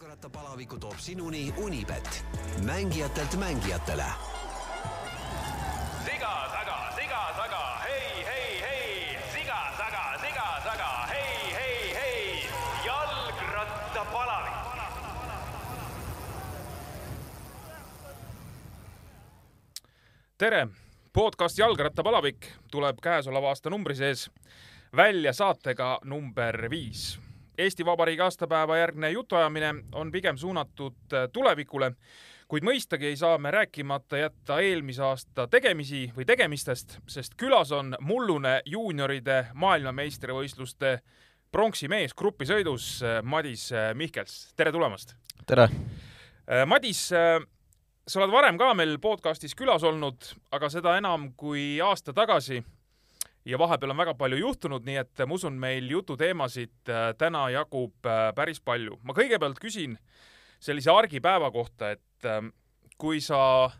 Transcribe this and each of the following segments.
jalgrattapalaviku toob sinuni Unibet, mängijatelt mängijatele. siga taga, siga taga, hei, hei, hei, siga taga, siga taga, hei, hei, hei, jalgrattapalavik. tere, podcast Jalgrattapalavik tuleb käesoleva aasta numbri sees välja saatega number viis. Eesti Vabariigi aastapäeva järgne jutuajamine on pigem suunatud tulevikule, kuid mõistagi ei saa me rääkimata jätta eelmise aasta tegemisi või tegemistest, sest külas on mullune juunioride maailmameistrivõistluste pronksi mees grupisõidus Madis Mihkels, tere tulemast! tere! Madis, sa oled varem ka meil podcastis külas olnud, aga seda enam kui aasta tagasi. Ja vahepeal on väga palju juhtunud, nii et ma usun, meil jututeemasid täna jagub päris palju. ma kõigepealt küsin sellise argipäeva kohta, et kui sa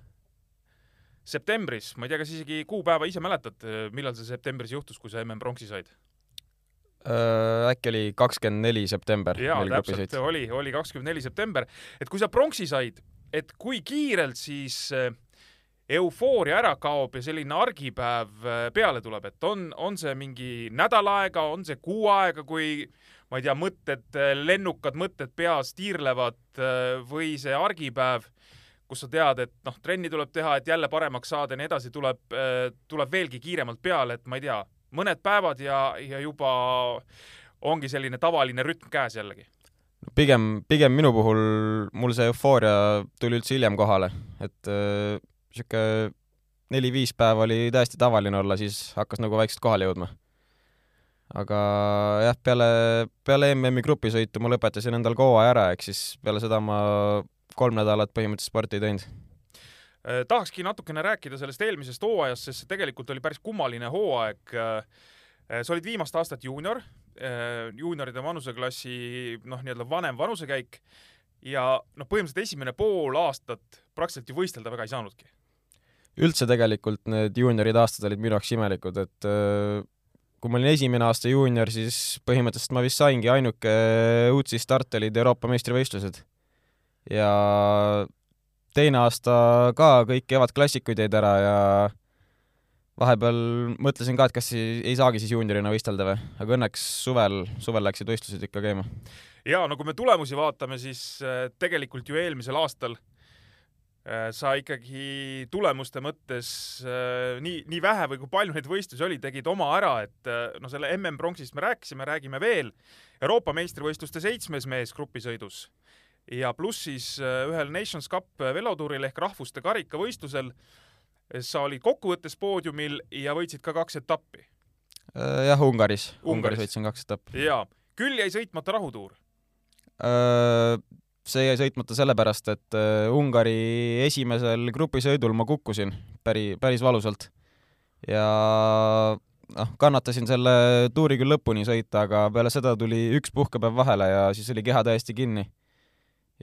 septembris, ma ei tea, kas isegi kuupäeva ise mäletad, millal see septembris juhtus, kui sa MM-pronksi said? äkki oli kakskümmend neli september. jaa, täpselt, oli, oli kakskümmend neli september. et kui sa pronksi said, et kui kiirelt siis eufooria ära kaob ja selline argipäev peale tuleb, et on, on see mingi nädal aega, on see kuu aega, kui ma ei tea, mõtted, lennukad mõtted peas tiirlevad või see argipäev, kus sa tead, et noh, trenni tuleb teha, et jälle paremaks saada ja nii edasi, tuleb, tuleb veelgi kiiremalt peale, et ma ei tea, mõned päevad ja, ja juba ongi selline tavaline rütm käes jällegi. Pigem, pigem minu puhul mul see eufooria tuli üldse hiljem kohale, et niisugune äh, neli-viis päeva oli täiesti tavaline olla, siis hakkas nagu vaikselt kohale jõudma. aga jah, peale, peale MM-i grupisõitu ma lõpetasin endal hooaja ära, ehk siis peale seda ma kolm nädalat põhimõtteliselt sporti ei teinud tahakski natukene rääkida sellest eelmisest hooajast, sest see tegelikult oli päris kummaline hooaeg. sa olid viimast aastat juunior, juunioride vanuseklassi noh, nii-öelda vanem vanusekäik ja noh, põhimõtteliselt esimene pool aastat praktiliselt ju võistelda väga ei saanudki. Üldse tegelikult need juunioride aastad olid minu jaoks imelikud, et kui ma olin esimene aasta juunior, siis põhimõtteliselt ma vist saingi ainuke UTSi start olid Euroopa meistrivõistlused. ja teine aasta ka kõik kevadklassikud jäid ära ja vahepeal mõtlesin ka, et kas ei saagi siis juuniorina võistelda või, aga õnneks suvel, suvel läksid võistlused ikka käima. ja no kui me tulemusi vaatame, siis tegelikult ju eelmisel aastal sa ikkagi tulemuste mõttes nii, nii vähe või kui palju neid võistlusi oli, tegid oma ära, et no selle MM-pronksist me rääkisime, räägime veel. Euroopa meistrivõistluste seitsmes mees grupisõidus ja pluss siis ühel Nations Cup velotuuril ehk rahvuste karikavõistlusel sa olid kokkuvõttes poodiumil ja võitsid ka kaks etappi. jah, Ungaris. Ungaris võitsin kaks etappi. jaa. küll jäi sõitmata rahutuur. See jäi sõitmata sellepärast, et Ungari esimesel grupisõidul ma kukkusin päri, päris valusalt. ja noh, kannatasin selle tuuri küll lõpuni sõita, aga peale seda tuli üks puhkepäev vahele ja siis oli keha täiesti kinni.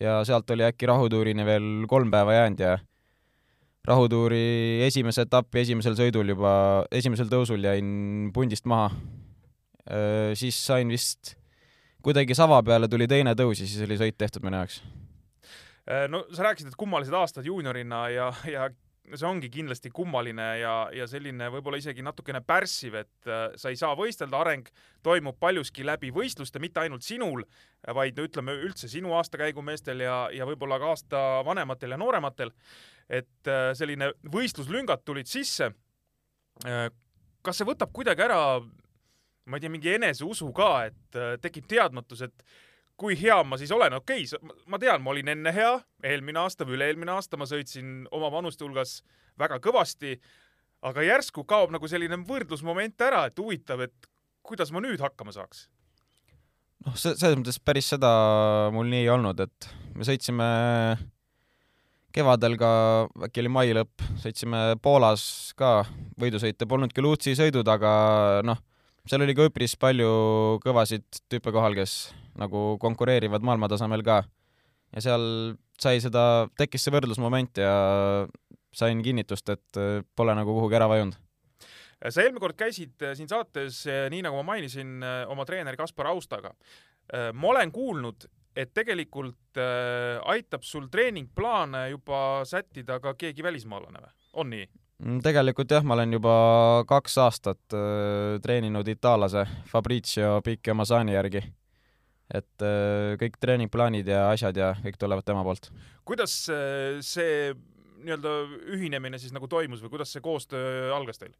ja sealt oli äkki rahutuurini veel kolm päeva jäänud ja rahutuuri esimese etapi esimesel sõidul juba, esimesel tõusul jäin pundist maha. siis sain vist, kuidagi sava peale tuli teine tõus ja siis oli sõit tehtud minu jaoks. no sa rääkisid, et kummalised aastad juuniorina ja, ja see ongi kindlasti kummaline ja, ja selline võib-olla isegi natukene pärssiv, et sa ei saa võistelda, areng toimub paljuski läbi võistluste, mitte ainult sinul, vaid no ütleme üldse sinu aastakäigumeestel ja, ja võib-olla ka aasta vanematel ja noorematel et selline võistluslüngad tulid sisse. kas see võtab kuidagi ära, ma ei tea, mingi eneseusu ka, et tekib teadmatus, et kui hea ma siis olen, okei okay,, ma tean, ma olin enne hea, eelmine aasta või üle-eelmine aasta ma sõitsin oma vanuste hulgas väga kõvasti, aga järsku kaob nagu selline võrdlusmoment ära, et huvitav, et kuidas ma nüüd hakkama saaks? noh, selles mõttes päris seda mul nii ei olnud, et me sõitsime kevadel ka, äkki oli mai lõpp, sõitsime Poolas ka võidusõite, polnud küll UTSi sõidud, aga noh, seal oli ka üpris palju kõvasid tüüpe kohal, kes nagu konkureerivad maailmatasemel ka. ja seal sai seda, tekkis see võrdlusmoment ja sain kinnitust, et pole nagu kuhugi ära vajunud. sa eelmine kord käisid siin saates, nii nagu ma mainisin, oma treeneri Kaspar Austaga. ma olen kuulnud, et tegelikult äh, aitab sul treeningplaane juba sättida ka keegi välismaalane või? on nii? Mm, tegelikult jah, ma olen juba kaks aastat äh, treeninud itaallase Fabrizio Picchiomasani järgi. et äh, kõik treeningplaanid ja asjad ja kõik tulevad tema poolt. kuidas äh, see nii-öelda ühinemine siis nagu toimus või kuidas see koostöö algas teil?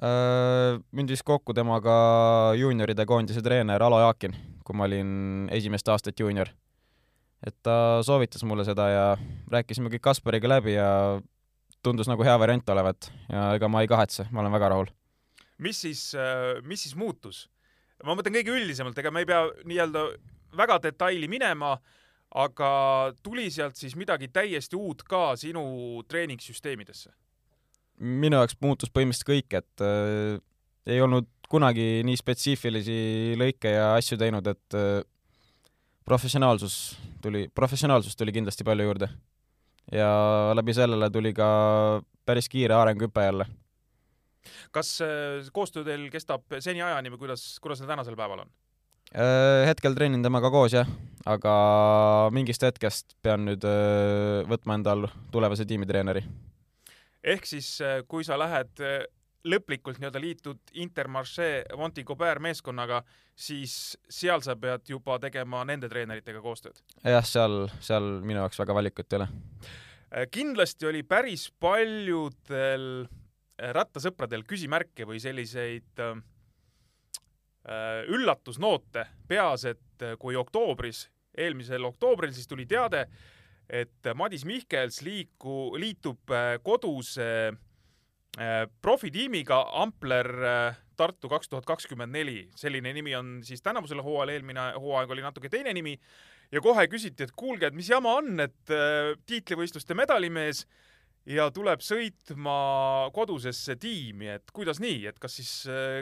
Äh, mind viis kokku temaga juunioride koondise treener Alo Jaakin, kui ma olin esimest aastat juunior. et ta soovitas mulle seda ja rääkisime kõik Kaspariga läbi ja tundus nagu hea variant olevat ja ega ma ei kahetse, ma olen väga rahul. mis siis, mis siis muutus? ma mõtlen kõige üldisemalt, ega me ei pea nii-öelda väga detaili minema, aga tuli sealt siis midagi täiesti uut ka sinu treeningsüsteemidesse? minu jaoks muutus põhimõtteliselt kõik, et äh, ei olnud kunagi nii spetsiifilisi lõike ja asju teinud, et äh, professionaalsus tuli, professionaalsust tuli kindlasti palju juurde. Ja läbi sellele tuli ka päris kiire arenguhüpe jälle. kas äh, koostöö teil kestab seniajani või kuidas, kuidas see tänasel päeval on? Äh, hetkel treenin temaga koos jah, aga mingist hetkest pean nüüd äh, võtma endal tulevase tiimitreeneri ehk siis kui sa lähed äh, lõplikult nii-öelda liitud Intermarché Monti Cobert meeskonnaga, siis seal sa pead juba tegema nende treeneritega koostööd? jah, seal, seal minu jaoks väga valikut ei ole. Äh, kindlasti oli päris paljudel rattasõpradel küsimärke või selliseid äh, üllatusnoote peas, et kui oktoobris, eelmisel oktoobril siis tuli teade, et Madis Mihkels liiku, liitub äh, koduse äh, profitiimiga Ampler äh, Tartu kaks tuhat kakskümmend neli. selline nimi on siis tänavusel hooajal, eelmine hooaeg oli natuke teine nimi. ja kohe küsiti, et kuulge, et mis jama on, et tiitlivõistluste medalimees ja tuleb sõitma kodusesse tiimi, et kuidas nii, et kas siis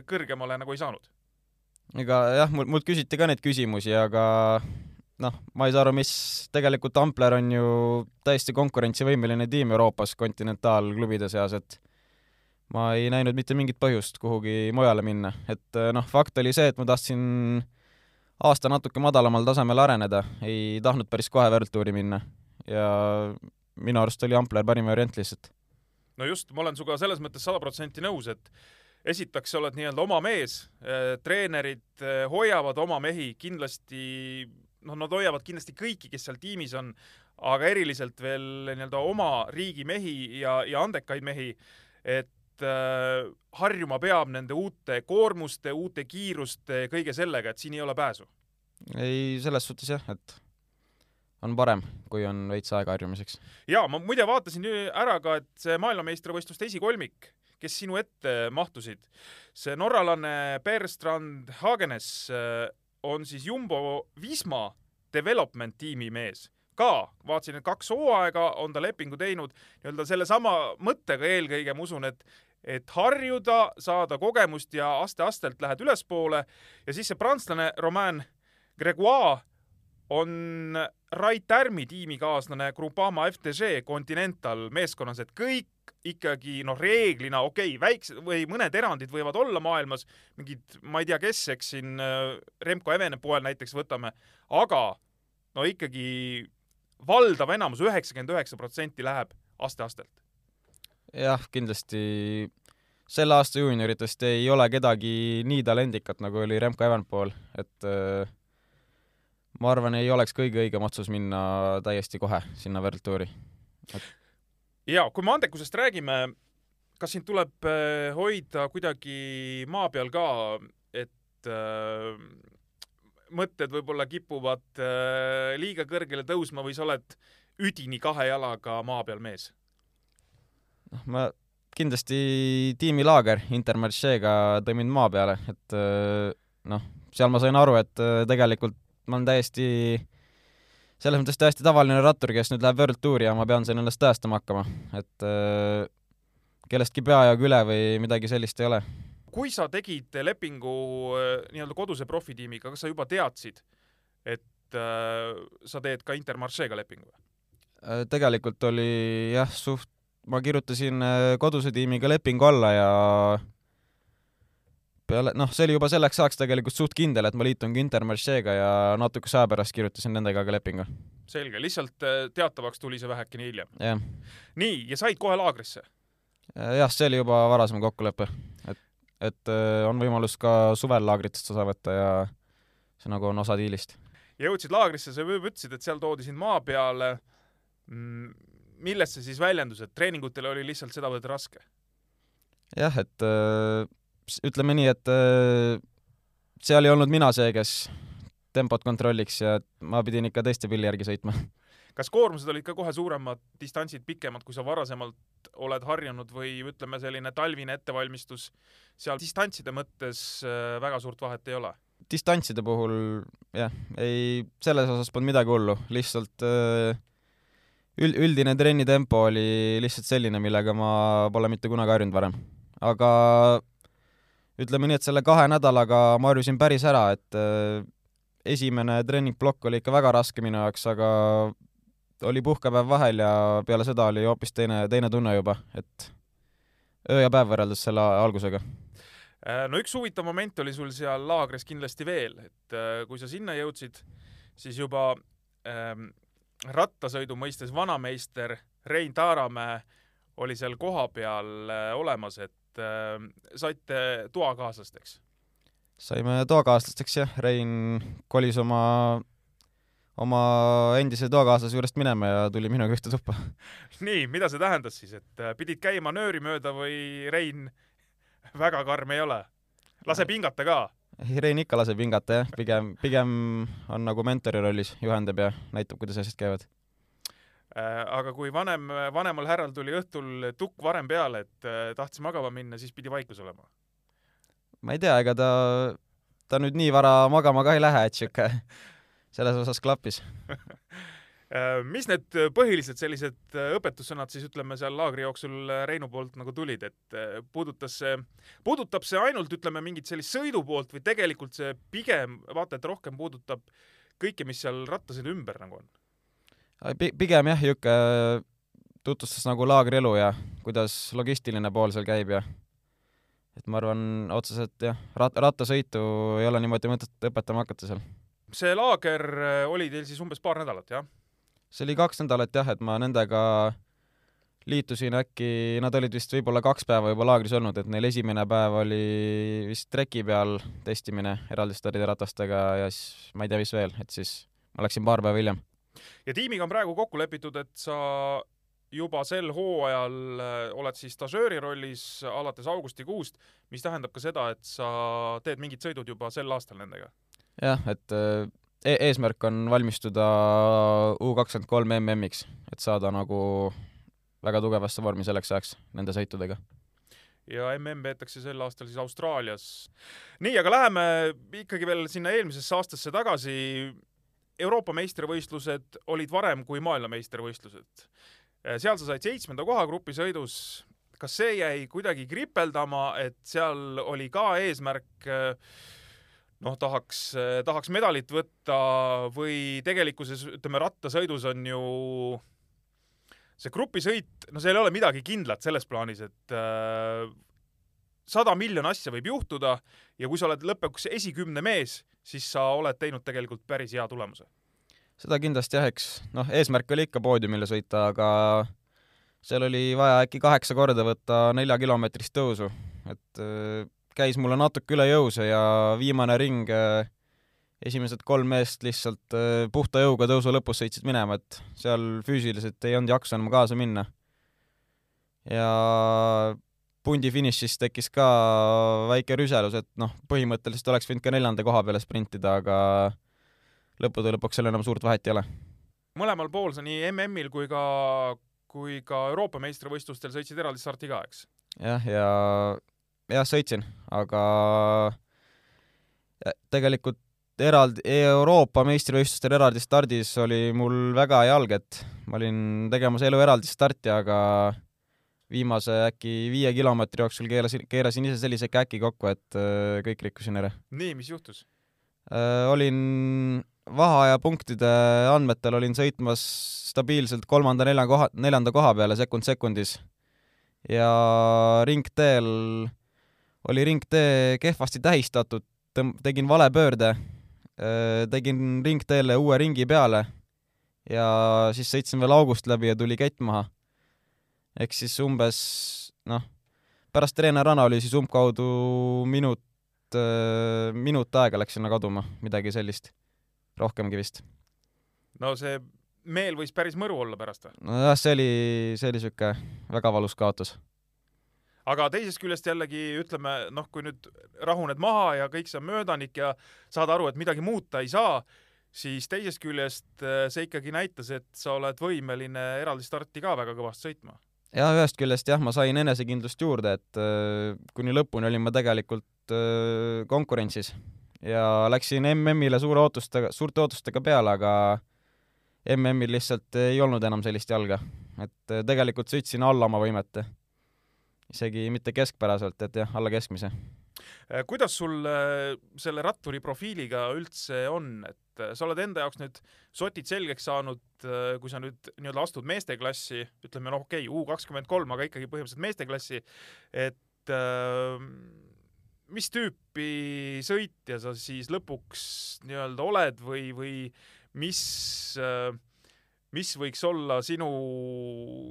kõrgemale nagu ei saanud? ega jah, mul, mult küsiti ka neid küsimusi, aga noh, ma ei saa aru, mis, tegelikult Ampler on ju täiesti konkurentsivõimeline tiim Euroopas kontinentaalklubide seas, et ma ei näinud mitte mingit põhjust kuhugi mujale minna, et noh, fakt oli see, et ma tahtsin aasta natuke madalamal tasemel areneda, ei tahtnud päris kohe World Touri minna. Ja minu arust oli Ampler parim variant lihtsalt. no just, ma olen sinuga selles mõttes sada protsenti nõus, et esiteks sa oled nii-öelda oma mees, eh, treenerid eh, hoiavad oma mehi, kindlasti noh, nad hoiavad kindlasti kõiki, kes seal tiimis on, aga eriliselt veel nii-öelda oma riigi mehi ja, ja andekaid mehi, et äh, harjuma peab nende uute koormuste, uute kiiruste, kõige sellega, et siin ei ole pääsu. ei, selles suhtes jah, et on parem, kui on veits aega harjumiseks. ja ma muide vaatasin ära ka, et see maailmameistrivõistluste esikolmik, kes sinu ette mahtusid, see norralane Berstrand Hagenes äh, on siis Jumbo Visma development tiimi mees ka, vaatasin, et kaks hooaega on ta lepingu teinud nii-öelda sellesama mõttega eelkõige, ma usun, et et harjuda, saada kogemust ja aste-astelt lähed ülespoole ja siis see prantslane Romain Gregoire on Rait Tärmi tiimikaaslane Groupama FDG Continental meeskonnas, et kõik ikkagi noh, reeglina okei okay,, väiksed või mõned erandid võivad olla maailmas, mingid, ma ei tea, kes, eks siin äh, Remco Evenepoel näiteks võtame, aga no ikkagi valdav enamus, üheksakümmend üheksa protsenti läheb aste-astelt. Jah, kindlasti selle aasta juunioritest ei ole kedagi nii talendikat, nagu oli Remco Evenpool, et äh, ma arvan, ei oleks kõige õigem otsus minna täiesti kohe sinna World Touri et ja kui me andekusest räägime, kas sind tuleb äh, hoida kuidagi maa peal ka, et äh, mõtted võib-olla kipuvad äh, liiga kõrgele tõusma või sa oled üdini kahe jalaga maa peal mees? Noh, ma kindlasti tiimilaager Intermarcheega tõi mind maa peale, et äh, noh, seal ma sain aru, et äh, tegelikult ma olen täiesti selles mõttes täiesti tavaline rattur, kes nüüd läheb World Touri ja ma pean siin ennast tõestama hakkama, et äh, kellestki peajagu üle või midagi sellist ei ole. kui sa tegid lepingu nii-öelda koduse profitiimiga, kas sa juba teadsid, et äh, sa teed ka Intermarcheega lepingu tegelikult oli jah, suht, ma kirjutasin äh, koduse tiimiga lepingu alla ja peale, noh, see oli juba selleks ajaks tegelikult suht kindel, et ma liitun Günter Marchega ja natukese aja pärast kirjutasin nendega ka lepingu. selge, lihtsalt äh, teatavaks tuli see vähekene hiljem. jah, nii, ja said kohe laagrisse? jah, see oli juba varasem kokkulepe, et, et äh, on võimalus ka suvel laagritest osa võtta ja see nagu on osa diilist. jõudsid laagrisse, sa juba ütlesid, et seal toodi sind maa peale. Millest see siis väljendus, et treeningutel oli lihtsalt sedavõrd raske? jah, et äh, ütleme nii, et äh, seal ei olnud mina see, kes tempot kontrolliks ja ma pidin ikka teiste pilli järgi sõitma. kas koormused olid ka kohe suuremad, distantsid pikemad, kui sa varasemalt oled harjunud või ütleme, selline talvine ettevalmistus seal distantside mõttes äh, väga suurt vahet ei ole? distantside puhul jah, ei, selles osas polnud midagi hullu, lihtsalt äh, üld, üldine trennitempo oli lihtsalt selline, millega ma pole mitte kunagi harjunud varem. aga ütleme nii, et selle kahe nädalaga ma harjusin päris ära, et äh, esimene treeningplokk oli ikka väga raske minu jaoks, aga oli puhkepäev vahel ja peale seda oli hoopis teine, teine tunne juba, et öö ja päev võrreldes selle algusega. Äh, no üks huvitav moment oli sul seal laagris kindlasti veel, et äh, kui sa sinna jõudsid, siis juba ähm, rattasõidu mõistes vanameister Rein Taaramäe oli seal kohapeal äh, olemas, et äh, saite toakaaslasteks. saime toakaaslasteks jah, Rein kolis oma, oma endise toakaaslase juurest minema ja tuli minuga ühte tuppa. nii, mida see tähendas siis, et äh, pidid käima nööri mööda või Rein väga karm ei ole? laseb hingata ka? Rein ikka laseb hingata jah, pigem, pigem on nagu mentori rollis, juhendab ja näitab, kuidas asjad käivad. Äh, aga kui vanem, vanemal härral tuli õhtul tukk varem peale, et äh, tahtis magama minna, siis pidi vaikus olema. ma ei tea, ega ta, ta nüüd nii vara magama ka ei lähe, et sihuke, selles osas klappis. Äh, mis need põhilised sellised äh, õpetussõnad siis ütleme seal laagri jooksul äh, Reinu poolt nagu tulid, et äh, puudutas see, puudutab see ainult ütleme mingit sellist sõidu poolt või tegelikult see pigem vaata et rohkem puudutab kõike, mis seal rattasõidu ümber nagu on? pigem jah, sihuke tutvustas nagu laagri elu ja kuidas logistiline pool seal käib ja et ma arvan otseselt jah, rat-, rattasõitu ei ole niimoodi mõtet õpetama hakata seal. see laager äh, oli teil siis umbes paar nädalat, jah? See oli kaks nädalat jah, et ma nendega liitusin äkki, nad olid vist võib-olla kaks päeva juba laagris olnud, et neil esimene päev oli vist treki peal testimine eraldi stardiratastega ja siis ma ei tea, mis veel, et siis ma läksin paar päeva hiljem. ja tiimiga on praegu kokku lepitud, et sa juba sel hooajal äh, oled siis stažööri rollis alates augustikuust, mis tähendab ka seda, et sa teed mingid sõidud juba sel aastal nendega. jah, et äh, eesmärk on valmistuda U kakskümmend kolm MM-iks, et saada nagu väga tugevasse vormi selleks ajaks nende sõitudega. ja mm peetakse sel aastal siis Austraalias. nii, aga läheme ikkagi veel sinna eelmisesse aastasse tagasi. Euroopa meistrivõistlused olid varem kui maailmameistrivõistlused. seal sa said seitsmenda koha grupisõidus. kas see jäi kuidagi kripeldama, et seal oli ka eesmärk noh, tahaks, tahaks medalit võtta või tegelikkuses ütleme, rattasõidus on ju see grupisõit, no seal ei ole midagi kindlat selles plaanis, et äh, sada miljon asja võib juhtuda ja kui sa oled lõpuks esikümne mees, siis sa oled teinud tegelikult päris hea tulemuse. seda kindlasti jah, eks noh, eesmärk oli ikka poodiumile sõita, aga seal oli vaja äkki kaheksa korda võtta neljakilomeetrist tõusu, et äh, käis mulle natuke üle jõu see ja viimane ring äh, esimesed kolm meest lihtsalt äh, puhta jõuga tõusu lõpus sõitsid minema, et seal füüsiliselt ei olnud jaksu enam kaasa minna. ja pundi finišis tekkis ka väike rüselus, et noh, põhimõtteliselt oleks võinud ka neljanda koha peale sprintida, aga lõppude lõpuks seal enam suurt vahet ei ole. mõlemal pool sa nii MM-il kui ka, kui ka Euroopa meistrivõistlustel sõitsid eraldi starti ka, eks? jah, ja jah, sõitsin, aga ja tegelikult eraldi, Euroopa meistrivõistlustel eraldi stardis oli mul väga hea alg, et ma olin tegemas elu eraldi starti, aga viimase äkki viie kilomeetri jooksul keerasin, keerasin ise sellise käki kokku, et äh, kõik rikkusin ära. nii, mis juhtus? olin vaheajapunktide andmetel olin sõitmas stabiilselt kolmanda-nelja koha, neljanda koha peale sekund sekundis ja ringteel oli ringtee kehvasti tähistatud, tegin vale pöörde, tegin ringteele uue ringi peale ja siis sõitsin veel august läbi ja tuli kett maha. ehk siis umbes noh, pärast treeneranalüüsi umbkaudu minut, minut aega läks sinna kaduma, midagi sellist, rohkemgi vist. no see meel võis päris mõru olla pärast või? nojah, see oli, see oli siuke väga valus kaotus. Aga teisest küljest jällegi ütleme, noh, kui nüüd rahuned maha ja kõik see on möödanik ja saad aru, et midagi muuta ei saa, siis teisest küljest äh, see ikkagi näitas, et sa oled võimeline eraldi starti ka väga kõvasti sõitma. jah, ühest küljest jah, ma sain enesekindlust juurde, et äh, kuni lõpuni olin ma tegelikult äh, konkurentsis ja läksin MM-ile suure ootustega, suurte ootustega peale, aga MM-il lihtsalt ei olnud enam sellist jalga, et tegelikult sõitsin alla oma võimete. Isegi mitte keskpäraselt, et jah, alla keskmise. Äh, kuidas sul äh, selle ratturi profiiliga üldse on, et äh, sa oled enda jaoks nüüd sotid selgeks saanud, kui sa nüüd nii-öelda astud meesteklassi, ütleme noh, okei okay,, U kakskümmend kolm, aga ikkagi põhimõtteliselt meesteklassi, et äh, mis tüüpi sõitja sa siis lõpuks nii-öelda oled või, või mis äh, mis võiks olla sinu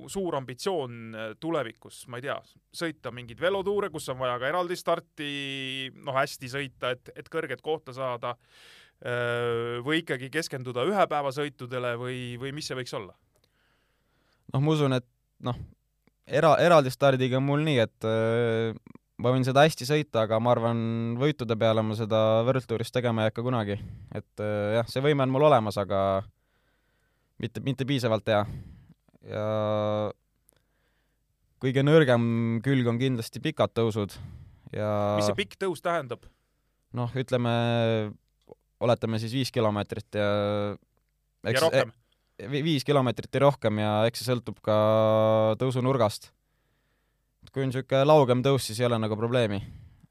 suur ambitsioon äh, tulevikus, ma ei tea, sõita mingeid velotuure, kus on vaja ka eraldi starti, noh, hästi sõita, et, et kõrget kohta saada, või ikkagi keskenduda ühepäevasõitudele või, või mis see võiks olla? noh, ma usun, et noh, era, eraldi stardiga on mul nii, et äh, ma võin seda hästi sõita, aga ma arvan, võitude peale ma seda World Touris tegema ei hakka kunagi. et äh, jah, see võime on mul olemas, aga mitte, mitte piisavalt hea. ja kõige nõrgem külg on kindlasti pikad tõusud ja mis see pikk tõus tähendab? noh, ütleme, oletame siis viis kilomeetrit ja ja rohkem? vi- viis kilomeetrit ja rohkem ja eks see sõltub ka tõusunurgast. kui on niisugune laugem tõus, siis ei ole nagu probleemi,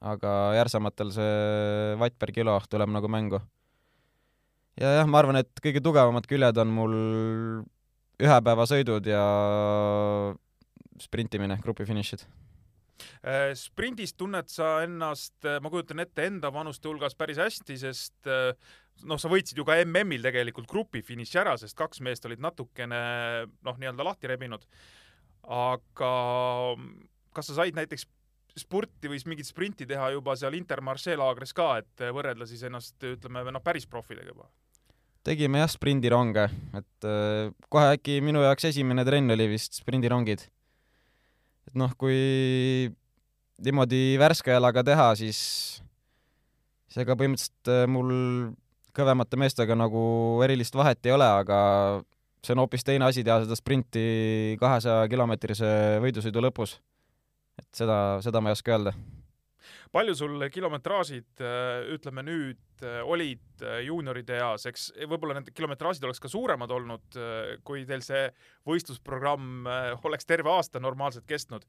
aga järsamatel see vatt per kilo tuleb nagu mängu. Ja jah, ma arvan, et kõige tugevamad küljed on mul ühepäevasõidud ja sprintimine, grupifinišid. Äh, sprindis tunned sa ennast, ma kujutan ette, enda vanuste hulgas päris hästi, sest äh, noh, sa võitsid ju ka MM-il tegelikult grupifiniši ära, sest kaks meest olid natukene noh, nii-öelda lahti rebinud. aga kas sa said näiteks spurti või mingit sprinti teha juba seal Intermarché laagris ka, et võrrelda siis ennast ütleme noh, päris profidega juba? Tegime jah sprindironge, et äh, kohe äkki minu jaoks esimene trenn oli vist sprindirongid. et noh, kui niimoodi värske jalaga teha, siis siis ega põhimõtteliselt äh, mul kõvemate meestega nagu erilist vahet ei ole, aga see on hoopis teine asi teha seda sprinti kahesaja kilomeetrise võidusõidu lõpus. et seda, seda ma ei oska öelda. Palju sul kilometraažid, ütleme nüüd, olid äh, juunioride eas, eks võib-olla need kilometraažid oleks ka suuremad olnud, kui teil see võistlusprogramm äh, oleks terve aasta normaalselt kestnud.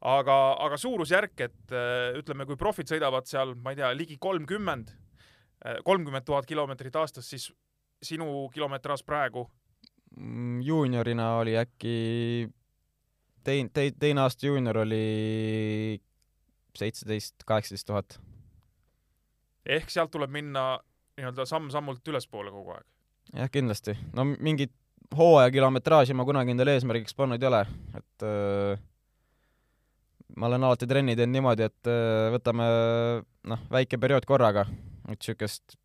aga, aga suurusjärk, et äh, ütleme, kui profid sõidavad seal, ma ei tea, ligi kolmkümmend, kolmkümmend tuhat kilomeetrit aastas, siis sinu kilometraaž praegu, Mm, juuniorina oli äkki tein-, tei-, teine aasta juunior oli seitseteist, kaheksateist tuhat. ehk sealt tuleb minna nii-öelda samm-sammult ülespoole kogu aeg. jah, kindlasti. no mingit hooaja kilometraaži ma kunagi endale eesmärgiks pannud ei ole, et öö, ma olen alati trenni teinud niimoodi, et öö, võtame noh, väike periood korraga, et niisugust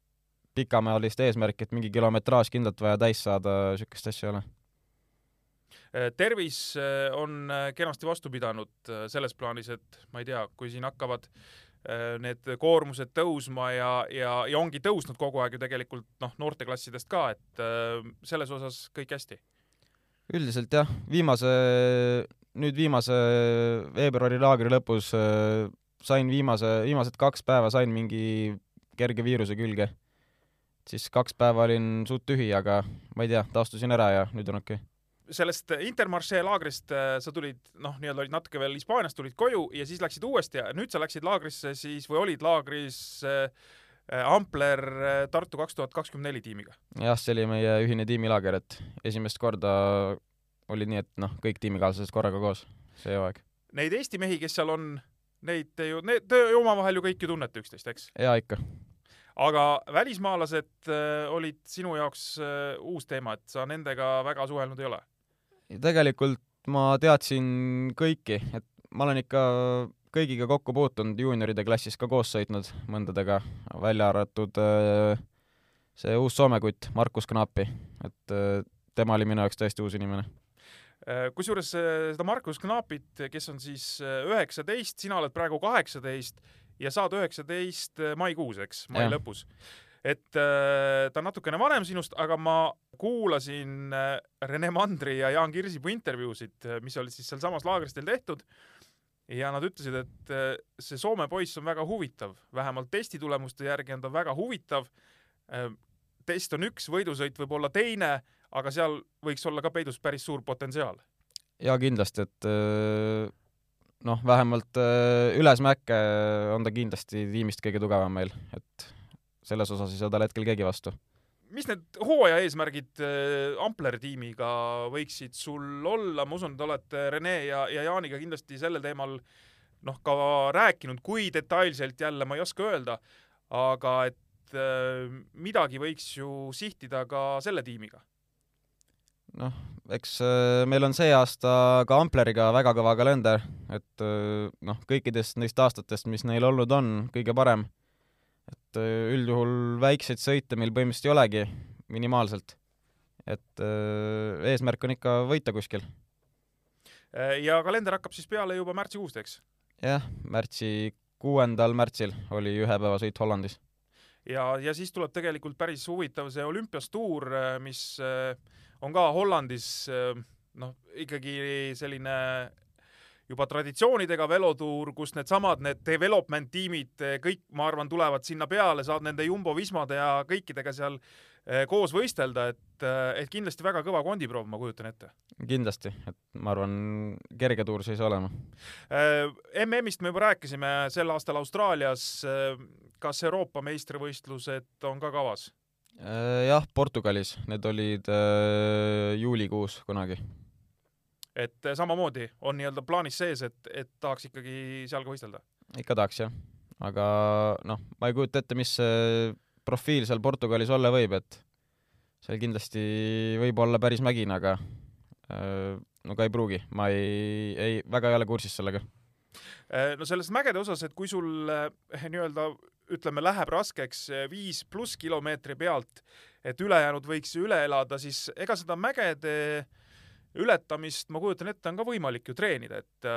pikamajalist eesmärki, et mingi kilometraaž kindlalt vaja täis saada, niisugust asja ei ole. Tervis äh, on äh, kenasti vastu pidanud äh, selles plaanis, et ma ei tea, kui siin hakkavad äh, need koormused tõusma ja, ja, ja ongi tõusnud kogu aeg ju tegelikult noh, noorteklassidest ka, et äh, selles osas kõik hästi. üldiselt jah, viimase, nüüd viimase veebruari laagri lõpus äh, sain viimase, viimased kaks päeva sain mingi kerge viiruse külge. siis kaks päeva olin suht tühi, aga ma ei tea, taastusin ära ja nüüd on okei okay.. Sellest Intermarché laagrist äh, sa tulid noh, nii-öelda olid natuke veel Hispaaniast, tulid koju ja siis läksid uuesti ja nüüd sa läksid laagrisse siis või olid laagris äh, äh, Ampler Tartu kaks tuhat kakskümmend neli tiimiga. jah, see oli meie ühine tiimilaager, et esimest korda oli nii, et noh, kõik tiimikaaslased korraga koos see hooaeg. Neid Eesti mehi, kes seal on, neid te ju, need te omavahel ju kõik ju tunnete üksteist, eks? jaa ikka. aga välismaalased äh, olid sinu jaoks äh, uus teema, et sa nendega väga suhelnud ei ole? Tegelikult ma teadsin kõiki, et ma olen ikka kõigiga kokku puutunud, juunioride klassis ka koos sõitnud mõndadega, välja arvatud äh, see uus Soome kutt, Markus Knapi, et äh, tema oli minu jaoks täiesti uus inimene. Äh, kusjuures seda Markus Knaapit, kes on siis üheksateist, sina oled praegu kaheksateist ja saad üheksateist maikuus, eks, mai Jah. lõpus. Et äh, ta on natukene vanem sinust, aga ma kuulasin äh, Rene Mandri ja Jaan Kirsipuu intervjuusid, mis olid siis sealsamas laagris teil tehtud. Ja nad ütlesid, et äh, see Soome poiss on väga huvitav, vähemalt testitulemuste järgi on ta väga huvitav. test on üks, võidusõit võib olla teine, aga seal võiks olla ka peidus päris suur potentsiaal. Jaa, kindlasti, et äh, noh, vähemalt äh, üles mäkke on ta kindlasti tiimist kõige tugevam meil, et selles osas ei saa talle hetkel keegi vastu. mis need hooaja eesmärgid äh, Ampleri tiimiga võiksid sul olla, ma usun, te olete Rene ja, ja Jaaniga kindlasti sellel teemal noh, ka rääkinud, kui detailselt jälle ma ei oska öelda, aga et äh, midagi võiks ju sihtida ka selle tiimiga. noh, eks äh, meil on see aasta ka Ampleriga väga kõva kalender, et noh, kõikidest neist aastatest, mis neil olnud on, kõige parem. Et äh, üldjuhul väikseid sõite meil põhimõtteliselt ei olegi, minimaalselt. et äh, eesmärk on ikka võita kuskil. Äh, ja kalender hakkab siis peale juba märtsikuust, eks? jah, märtsi, kuuendal märtsil oli ühepäevasõit Hollandis. ja, ja siis tuleb tegelikult päris huvitav see olümpiastuur, mis on ka Hollandis noh, ikkagi selline juba traditsioonidega velotuur, kus needsamad need development tiimid kõik, ma arvan, tulevad sinna peale, saad nende Jumbo Vismade ja kõikidega seal äh, koos võistelda, et, et kindlasti väga kõva kondiproov, ma kujutan ette. kindlasti, et ma arvan, kerge tuur saa olema. Äh, MM-ist me juba rääkisime sel aastal Austraalias. kas Euroopa meistrivõistlused on ka kavas? Äh, jah, Portugalis, need olid äh, juulikuus kunagi. Et eh, samamoodi on nii-öelda plaanis sees, et, et tahaks ikkagi seal ka võistelda. ikka tahaks jah, aga noh, ma ei kujuta ette, mis profiil seal Portugalis olla võib, et seal kindlasti võib olla päris mägine, aga äh, no ka ei pruugi, ma ei, ei, väga ei ole kursis sellega. Eh, no sellest mägede osas, et kui sul eh, nii-öelda ütleme, läheb raskeks eh, viis pluss kilomeetri pealt, et ülejäänud võiks üle elada, siis ega seda mägede ületamist, ma kujutan ette, on ka võimalik ju treenida, et,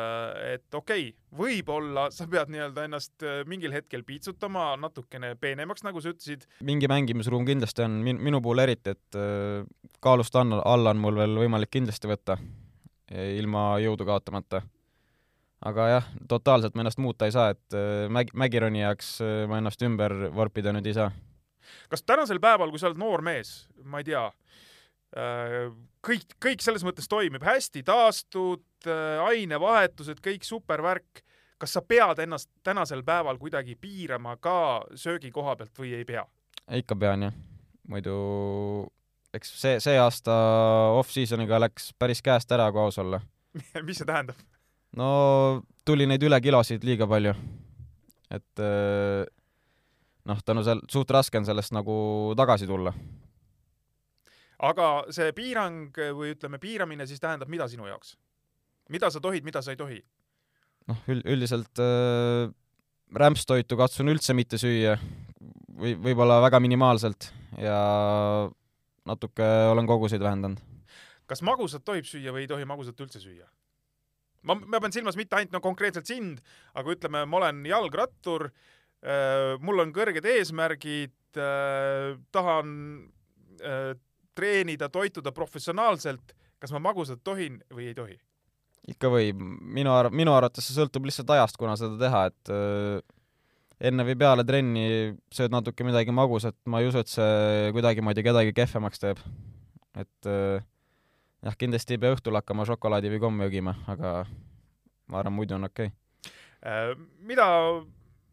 et okei okay,, võib-olla sa pead nii-öelda ennast eh, mingil hetkel piitsutama natukene peenemaks, nagu sa ütlesid, mingi mängimisruum kindlasti on min-, minu puhul eriti, et äh, kaalust alla, alla on mul veel võimalik kindlasti võtta, ilma jõudu kaotamata. aga jah, totaalselt ma ennast muuta ei saa, et äh, mägi, mägironijaks äh, ma ennast ümber vorpida nüüd ei saa. kas tänasel päeval, kui sa oled noor mees, ma ei tea, kõik, kõik selles mõttes toimib hästi, taastud, ainevahetused, kõik supervärk, kas sa pead ennast tänasel päeval kuidagi piirama ka söögi koha pealt või ei pea? ikka pean jah, muidu eks see, see aasta off-season'iga läks päris käest ära, kui aus olla. mis see tähendab? no tuli neid ületilosid liiga palju. et äh, noh, tänu seal, suht raske on sellest nagu tagasi tulla aga see piirang või ütleme, piiramine siis tähendab mida sinu jaoks? mida sa tohid, mida sa ei tohi? noh, üld-, üldiselt äh, rämpstoitu katsun üldse mitte süüa või võib-olla väga minimaalselt ja natuke olen koguseid vähendanud. kas magusat tohib süüa või ei tohi magusat üldse süüa? ma, ma pean silmas mitte ainult no konkreetselt sind, aga ütleme, ma olen jalgrattur, mul on kõrged eesmärgid, tahan äh, treenida, toituda professionaalselt, kas ma magusat tohin või ei tohi? ikka võib, minu ar-, minu arvates see sõltub lihtsalt ajast, kuna seda teha, et äh, enne või peale trenni sööd natuke midagi magusat, ma ei usu, et see kuidagimoodi kedagi kehvemaks teeb. et äh, jah, kindlasti ei pea õhtul hakkama šokolaadi või komme jõgima, aga ma arvan, muidu on okei okay.. Äh, mida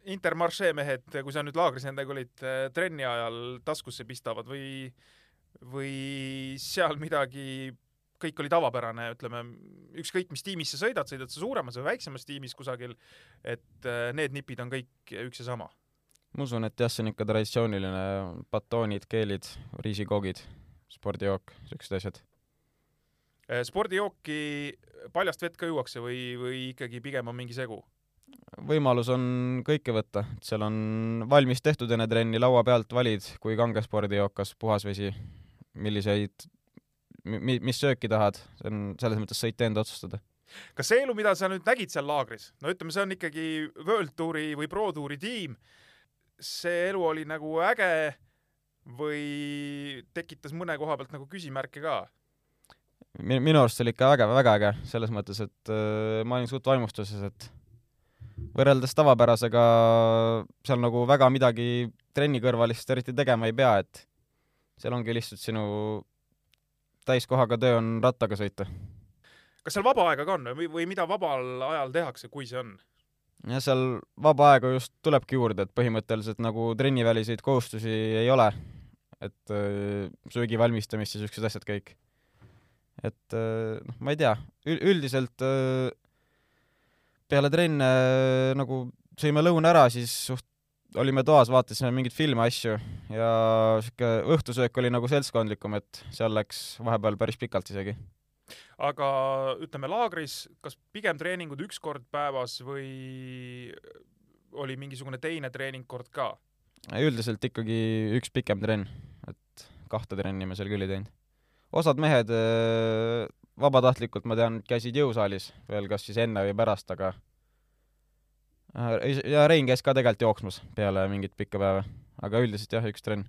Intermarché mehed, kui sa nüüd laagris nendega olid, trenni ajal taskusse pistavad või, või seal midagi kõik oli tavapärane, ütleme ükskõik mis tiimis sa sõidad, sõidad sa suuremas või väiksemas tiimis kusagil, et äh, need nipid on kõik üks ja sama. ma usun, et jah, see on ikka traditsiooniline, batoonid, keelid, riisikoogid, spordijook, siuksed asjad. Äh, spordijooki paljast vett ka juuakse või, või ikkagi pigem on mingi segu? võimalus on kõike võtta, et seal on valmis tehtud enne trenni, laua pealt valid, kui kange spordijook, kas puhas vesi, milliseid, mi-, mis sööki tahad, see on selles mõttes sõita enda otsustada. kas see elu, mida sa nüüd nägid seal laagris, no ütleme, see on ikkagi World Touri või Pro Touri tiim, see elu oli nagu äge või tekitas mõne koha pealt nagu küsimärke ka? mi-, minu arust see oli ikka väga, väga äge, selles mõttes, et äh, ma olin suht vaimustuses, et võrreldes tavapärasega seal nagu väga midagi trenni kõrvalist eriti tegema ei pea, et seal ongi lihtsalt sinu täiskohaga töö on rattaga sõita. kas seal vaba aega ka on või, või mida vabal ajal tehakse, kui see on? ja seal vaba aega just tulebki juurde, et põhimõtteliselt nagu trenniväliseid kohustusi ei ole, et öö, söögi valmistamist ja siuksed asjad kõik. et öö, noh, ma ei tea, üldiselt öö, peale trenne nagu sõime lõuna ära, siis suht olime toas, vaatasime mingeid filme, asju ja sihuke õhtusöök oli nagu seltskondlikum, et seal läks vahepeal päris pikalt isegi. aga ütleme laagris, kas pigem treeningud üks kord päevas või oli mingisugune teine treeningkord ka? üldiselt ikkagi üks pikem trenn, et kahte trenni me seal küll ei teinud. osad mehed öö, vabatahtlikult, ma tean, käisid jõusaalis veel kas siis enne või pärast, aga Äh, ja Rein käis ka tegelikult jooksmas peale mingit pikka päeva, aga üldiselt jah, üks trenn.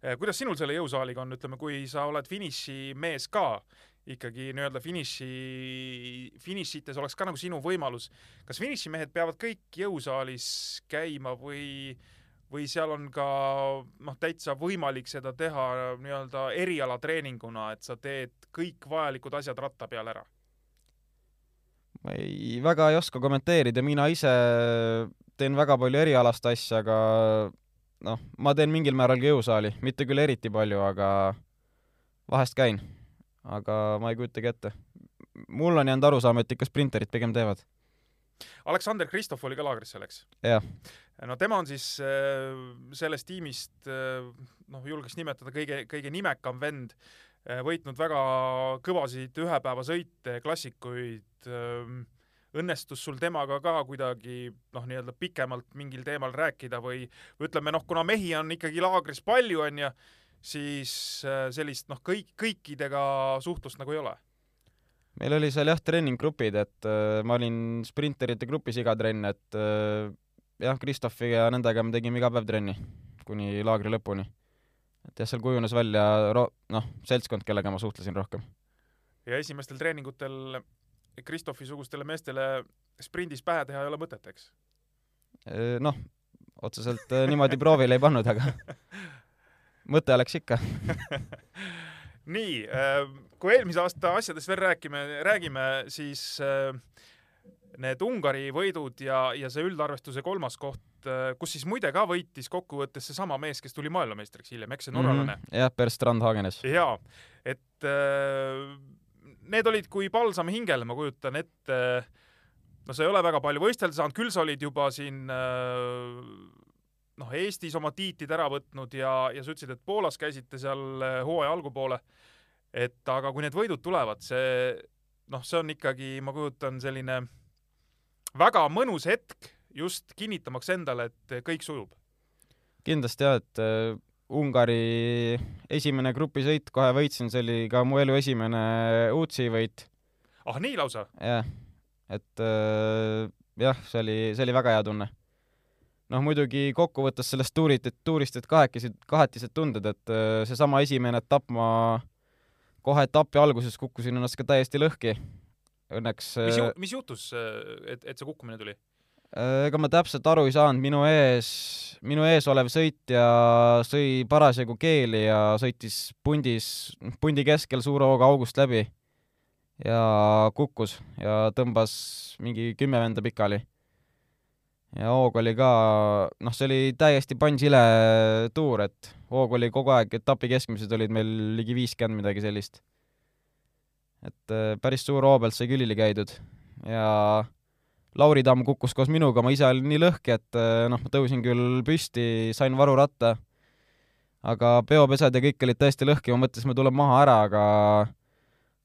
Eh, kuidas sinul selle jõusaaliga on, ütleme, kui sa oled finišimees ka, ikkagi nii-öelda finiši, finišites oleks ka nagu sinu võimalus, kas finišimehed peavad kõik jõusaalis käima või, või seal on ka noh, täitsa võimalik seda teha nii-öelda erialatreeninguna, et sa teed kõik vajalikud asjad ratta peal ära? Ma ei, väga ei oska kommenteerida, mina ise teen väga palju erialast asja, aga noh, ma teen mingil määral ka jõusaali, mitte küll eriti palju, aga vahest käin. aga ma ei kujutagi ette. mul on jäänud arusaam, et ikka sprinterid pigem teevad. Aleksander Kristof oli ka laagris selleks? jah, no tema on siis äh, sellest tiimist äh, noh, julgeks nimetada kõige, kõige nimekam vend, võitnud väga kõvasid ühepäevasõite, klassikuid. õnnestus sul temaga ka kuidagi noh, nii-öelda pikemalt mingil teemal rääkida või, või ütleme noh, kuna mehi on ikkagi laagris palju, onju, siis äh, sellist noh, kõik, kõikidega suhtlust nagu ei ole. meil oli seal jah, treeninggrupid, et äh, ma olin sprinterite grupis iga trenn, et äh, jah, Kristofi ja nendega me tegime iga päev trenni kuni laagri lõpuni. Et jah, seal kujunes välja ro-, noh, seltskond, kellega ma suhtlesin rohkem. ja esimestel treeningutel Kristofi-sugustele meestele sprindis pähe teha ei ole mõtet, eks? noh, otseselt äh, niimoodi proovile ei pannud, aga mõte oleks ikka. nii, kui eelmise aasta asjadest veel räägime, räägime, siis äh, need Ungari võidud ja, ja see üldarvestuse kolmas koht, kus siis muide ka võitis kokkuvõttes seesama mees, kes tuli maailmameistriks hiljem, eks see norralane mm. jah, Per Strandhagenes. -hmm. jaa, et äh, need olid kui palsam hingele, ma kujutan ette. no sa ei ole väga palju võistelda saanud, küll sa olid juba siin äh, noh, Eestis oma tiitlid ära võtnud ja, ja sa ütlesid, et Poolas käisite seal äh, hooaja algupoole. et aga kui need võidud tulevad, see noh, see on ikkagi, ma kujutan, selline väga mõnus hetk just kinnitamaks endale, et kõik sujub. kindlasti jah, et äh, Ungari esimene grupisõit kohe võitsin, see oli ka mu elu esimene UCI võit, ah nii lausa? jah, et äh, jah, see oli, see oli väga hea tunne. noh, muidugi kokkuvõttes sellest tuurit, et tuurist, et kahekesi, kahetised tunded, et äh, seesama esimene etapp ma kohe etapi alguses kukkusin ennast ka täiesti lõhki. Õnneks mis ju,, mis juhtus, et, et see kukkumine tuli? Äh, ega ma täpselt aru ei saanud, minu ees, minu ees olev sõitja sõi parasjagu keeli ja sõitis pundis, pundi keskel suure hooga august läbi ja kukkus ja tõmbas mingi kümme venda pikali. ja hoog oli ka, noh, see oli täiesti pansile tuur, et hoog oli kogu aeg, etapi keskmised olid meil ligi viiskümmend midagi sellist. et äh, päris suur hoo pealt sai külili käidud ja Lauri Tamm kukkus koos minuga, ma ise olin nii lõhki, et äh, noh, ma tõusin küll püsti, sain varuratta, aga peopesad ja kõik olid täiesti lõhki, ma mõtlesin, ma tulen maha ära, aga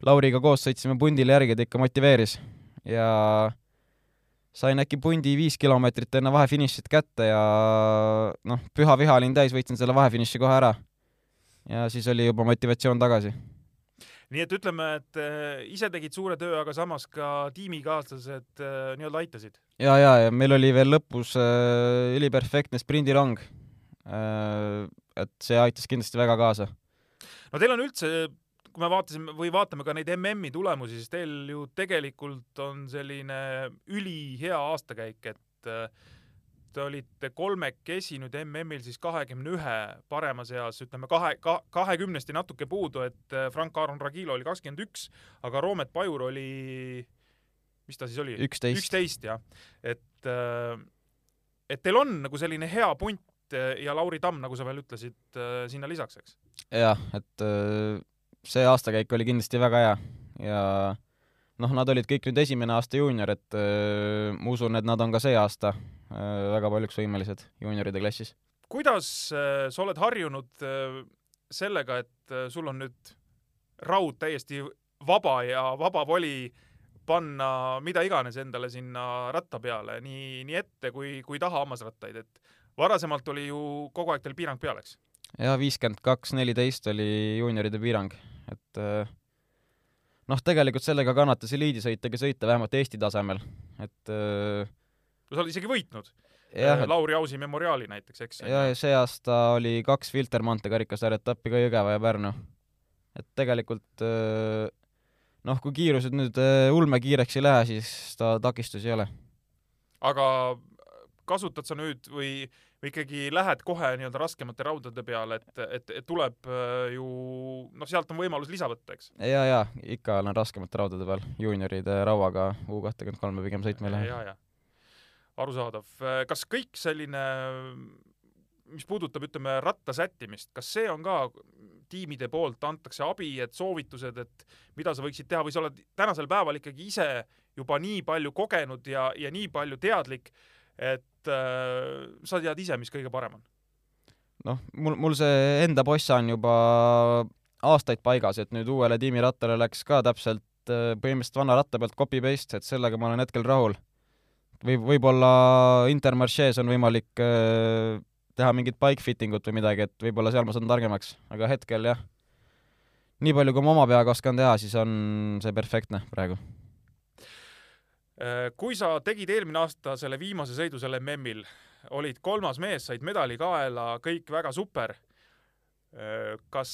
Lauriga koos sõitsime pundile järgi, ta ikka motiveeris ja sain äkki pundi viis kilomeetrit enne vahefinišit kätte ja noh, püha viha olin täis, võitsin selle vahefiniši kohe ära. ja siis oli juba motivatsioon tagasi. Nii et ütleme, et äh, ise tegid suure töö, aga samas ka tiimikaaslased äh, nii-öelda aitasid. ja, ja, ja meil oli veel lõpus äh, üliperfektne sprindirong äh,. et see aitas kindlasti väga kaasa. no teil on üldse kui me vaatasime või vaatame ka neid MM-i tulemusi, siis teil ju tegelikult on selline ülihea aastakäik, et äh, te olite kolmekesi nüüd MM-il siis kahekümne ühe parema seas, ütleme kahe, kahekümnesti natuke puudu, et äh, Frank-Aaron Ragilo oli kakskümmend üks, aga Roomet Pajur oli, mis ta siis oli? üksteist. jah. et, äh, et teil on nagu selline hea punt ja Lauri Tamm, nagu sa veel ütlesid, sinna lisaks, eks? jah, et see aastakäik oli kindlasti väga hea ja noh, nad olid kõik nüüd esimene aasta juunior, et äh, ma usun, et nad on ka see aasta äh, väga paljuks võimelised juunioride klassis. kuidas äh, sa oled harjunud äh, sellega, et äh, sul on nüüd raud täiesti vaba ja vaba voli panna mida iganes endale sinna ratta peale, nii, nii ette kui, kui taha hammasrattaid, et varasemalt oli ju kogu aeg teil piirang peal, eks? jaa, viiskümmend kaks, neliteist oli juunioride piirang et äh, noh, tegelikult sellega kannatas eliidisõitjaga sõita vähemalt Eesti tasemel, et äh, no sa oled isegi võitnud et... Lauri Ausi memoriaali näiteks, eks? ja, ja see aasta oli kaks Filtermaante karikasarja etappi ka Jõgeva ja Pärnu. et tegelikult äh, noh, kui kiirused nüüd ulmekiireks ei lähe, siis ta takistusi ei ole. aga kasutad sa nüüd või või ikkagi lähed kohe nii-öelda raskemate raudade peale, et, et, et tuleb äh, ju noh, sealt on võimalus lisa võtta, eks? ja, ja ikka olen raskemate raudade peal, juunioride rauaga U kahtekümmend kolme pigem sõitma ei lähe. ja, ja arusaadav. kas kõik selline, mis puudutab, ütleme, ratta sättimist, kas see on ka tiimide poolt antakse abi, et soovitused, et mida sa võiksid teha või sa oled tänasel päeval ikkagi ise juba nii palju kogenud ja, ja nii palju teadlik, et äh, sa tead ise, mis kõige parem on? noh, mul, mul see enda bossa on juba aastaid paigas, et nüüd uuele tiimirattale läks ka täpselt äh, põhimõtteliselt vana ratta pealt copy-paste, et sellega ma olen hetkel rahul. Või võib-olla Intermarche's on võimalik äh, teha mingit bike fitting ut või midagi, et võib-olla seal ma saan targemaks, aga hetkel jah, nii palju, kui ma oma peaga oskan teha, siis on see perfektne praegu Äh, kui sa tegid eelmine aasta selle viimase sõidu seal MM-il, olid kolmas mees, said medali kaela, kõik väga super. Äh, kas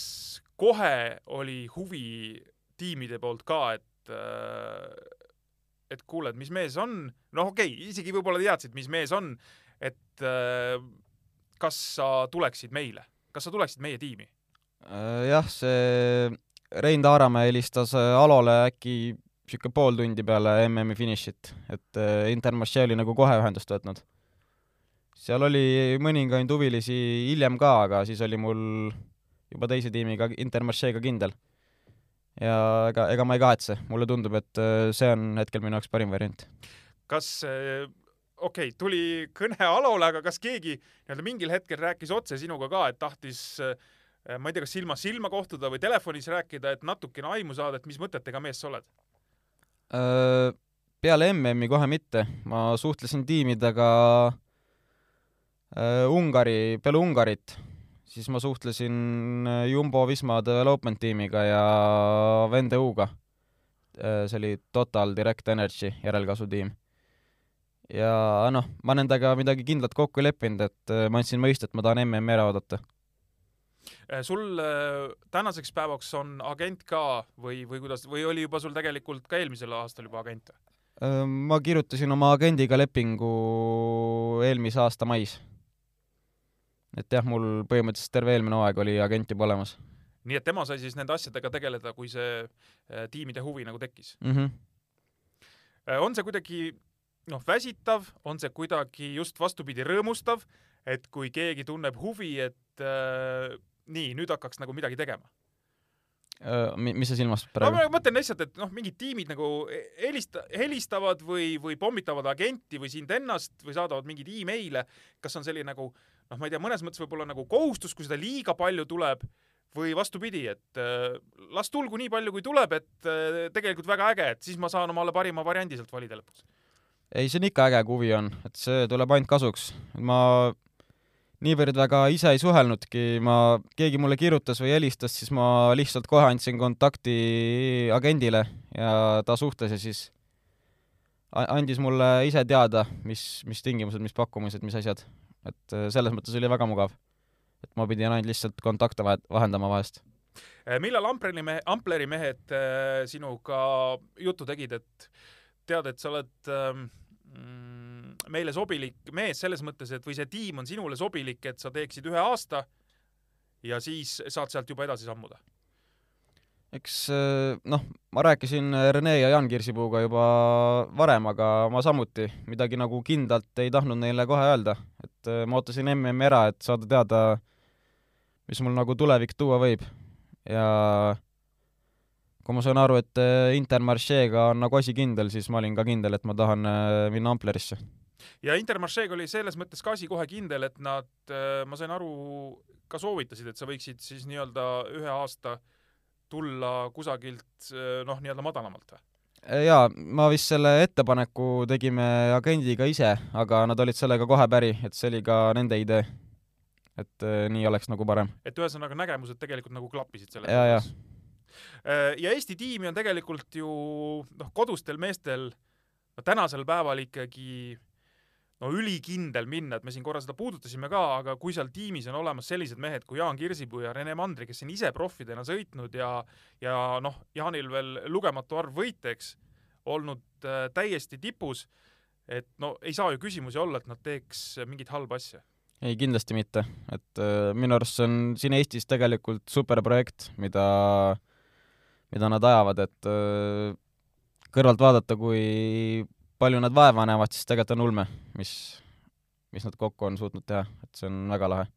kohe oli huvi tiimide poolt ka, et äh, et kuule, et mis mees on, noh, okei okay,, isegi võib-olla teadsid, mis mees on, et kas sa tuleksid meile, kas sa tuleksid meie tiimi? jah, see Rein Taaramäe helistas Alole äkki niisugune pool tundi peale MM-i finišit, et äh, Intermarché oli nagu kohe ühendust võtnud. seal oli mõningaid huvilisi hiljem ka, aga siis oli mul juba teise tiimiga Intermarchéga kindel. Ja ega, ega ma ei kahetse, mulle tundub, et äh, see on hetkel minu jaoks parim variant. kas äh, okei okay,, tuli kõne Alole, aga kas keegi nii-öelda mingil hetkel rääkis otse sinuga ka, et tahtis ma ei tea, kas silmast silma kohtuda või telefonis rääkida, et natukene aimu saada, et mis mõtetega mees sa oled? Äh, peale MM-i kohe mitte, ma suhtlesin tiimidega äh, Ungari, peale Ungarit, siis ma suhtlesin äh, Jumbo-Visma development tiimiga ja Vende-U-ga. see oli Total Direct Energy järelkasutiim. ja noh, ma nendega midagi kindlat kokku ei leppinud, et ma andsin mõista, et ma tahan MM-i ära oodata Äh, sul äh, tänaseks päevaks on agent ka või, või kuidas, või oli juba sul tegelikult ka eelmisel aastal juba agent? Äh, ma kirjutasin oma agendiga lepingu eelmise aasta mais. Et jah, mul põhimõtteliselt terve eelmine hooaeg oli agent juba olemas. nii et tema sai siis nende asjadega tegeleda, kui see tiimide huvi nagu tekkis mm? -hmm. on see kuidagi noh, väsitav, on see kuidagi just vastupidi rõõmustav, et kui keegi tunneb huvi, et äh, nii, nüüd hakkaks nagu midagi tegema? Mi-, mis sa silmas no praegu ma mõtlen lihtsalt, et noh, mingid tiimid nagu helista-, helistavad või, või pommitavad agenti või sind ennast või saadavad mingeid email'e, kas on selline nagu noh, ma ei tea, mõnes mõttes võib-olla nagu kohustus, kui seda liiga palju tuleb või vastupidi, et äh, las tulgu nii palju, kui tuleb, et äh, tegelikult väga äge, et siis ma saan omale parima variandi sealt valida lõpuks. ei, see on ikka äge, kui huvi on, et see tuleb ainult kasuks. ma niivõrd väga ise ei suhelnudki, ma, keegi mulle kirjutas või helistas, siis ma lihtsalt kohe andsin kontakti agendile ja ta suhtles ja siis andis mulle ise teada, mis, mis tingimused, mis pakkumised, mis asjad. Et äh, selles mõttes oli väga mugav. et ma pidin ainult lihtsalt kontakte vahet-, vahendama vahest. Eh, millal Ampleri mehe, Ampleri mehed äh, sinuga juttu tegid, et tead, et sa oled mm, meile sobilik mees selles mõttes, et või see tiim on sinule sobilik, et sa teeksid ühe aasta ja siis saad sealt juba edasi sammuda. Eks äh, noh, ma rääkisin Rene ja Jaan Kirsipuuga juba varem, aga ma samuti midagi nagu kindlalt ei tahtnud neile kohe öelda, et äh, ma ootasin MM-i ära, et saada teada, mis mul nagu tulevik tuua võib ja kui ma saan aru, et äh, Intermarcheega on nagu asi kindel, siis ma olin ka kindel, et ma tahan äh, minna Amplerisse. ja Intermarcheega oli selles mõttes ka asi kohe kindel, et nad, ma sain aru, ka soovitasid, et sa võiksid siis nii-öelda ühe aasta tulla kusagilt noh, nii-öelda madalamalt või? jaa, ma vist selle ettepaneku tegime agendiga ise, aga nad olid sellega kohe päri, et see oli ka nende idee. et äh, nii oleks nagu parem. et ühesõnaga nägemused tegelikult nagu klappisid selles mõttes. ja Eesti tiimi on tegelikult ju noh, kodustel meestel no tänasel päeval ikkagi no ülikindel minna, et me siin korra seda puudutasime ka, aga kui seal tiimis on olemas sellised mehed kui Jaan Kirsipuu ja Rene Mandri, kes on ise profidena sõitnud ja ja noh, Jaanil veel lugematu arv võite, eks, olnud äh, täiesti tipus, et no ei saa ju küsimusi olla, et nad teeks mingit halba asja. ei, kindlasti mitte, et äh, minu arust see on siin Eestis tegelikult super projekt, mida, mida nad ajavad, et äh, kõrvalt vaadata, kui palju nad vaeva näevad, siis tegelikult on ulme, mis, mis nad kokku on suutnud teha, et see on väga lahe.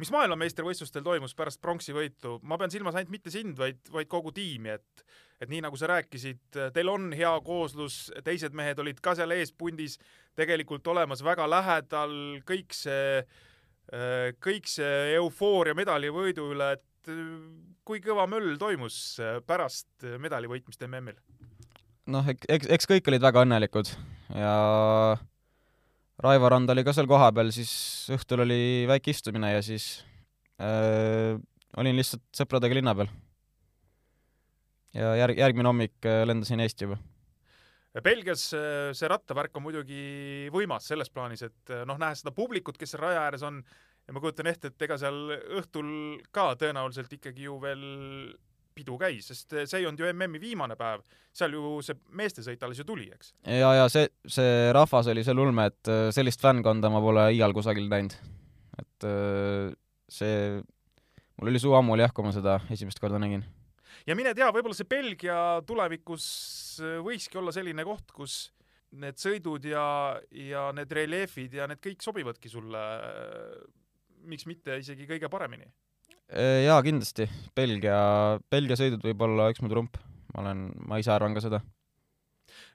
mis maailmameistrivõistlustel toimus pärast pronksi võitu, ma pean silmas ainult mitte sind, vaid, vaid kogu tiimi, et et nii nagu sa rääkisid, teil on hea kooslus, teised mehed olid ka seal eespundis tegelikult olemas väga lähedal, kõik see, kõik see eufooria medalivõidu üle, et äh, kui kõva möll toimus äh, pärast medali võitmist MM-il? noh, eks, eks kõik olid väga õnnelikud ja Raivo Rand oli ka seal kohapeal, siis õhtul oli väike istumine ja siis äh, olin lihtsalt sõpradega linna peal. ja järg, järgmine hommik äh, lendasin Eesti juba. Belgias äh, see rattavärk on muidugi võimas selles plaanis, et noh, nähes seda publikut, kes seal raja ääres on ja ma kujutan ette, et ega seal õhtul ka tõenäoliselt ikkagi ju veel pidu käis, sest äh, see ei olnud ju MM-i viimane päev, seal ju see meestesõit alles ju tuli, eks. ja, ja see, see rahvas oli seal ulme, et äh, sellist fännkonda ma pole iial kusagil näinud. et äh, see, mul oli suu ammul jah, kui ma seda esimest korda nägin. ja mine tea, võib-olla see Belgia tulevikus võikski olla selline koht, kus need sõidud ja, ja need reljeefid ja need kõik sobivadki sulle, miks mitte isegi kõige paremini jaa, kindlasti. Belgia, Belgia sõidud võib olla üks mu trump. ma olen, ma ise arvan ka seda.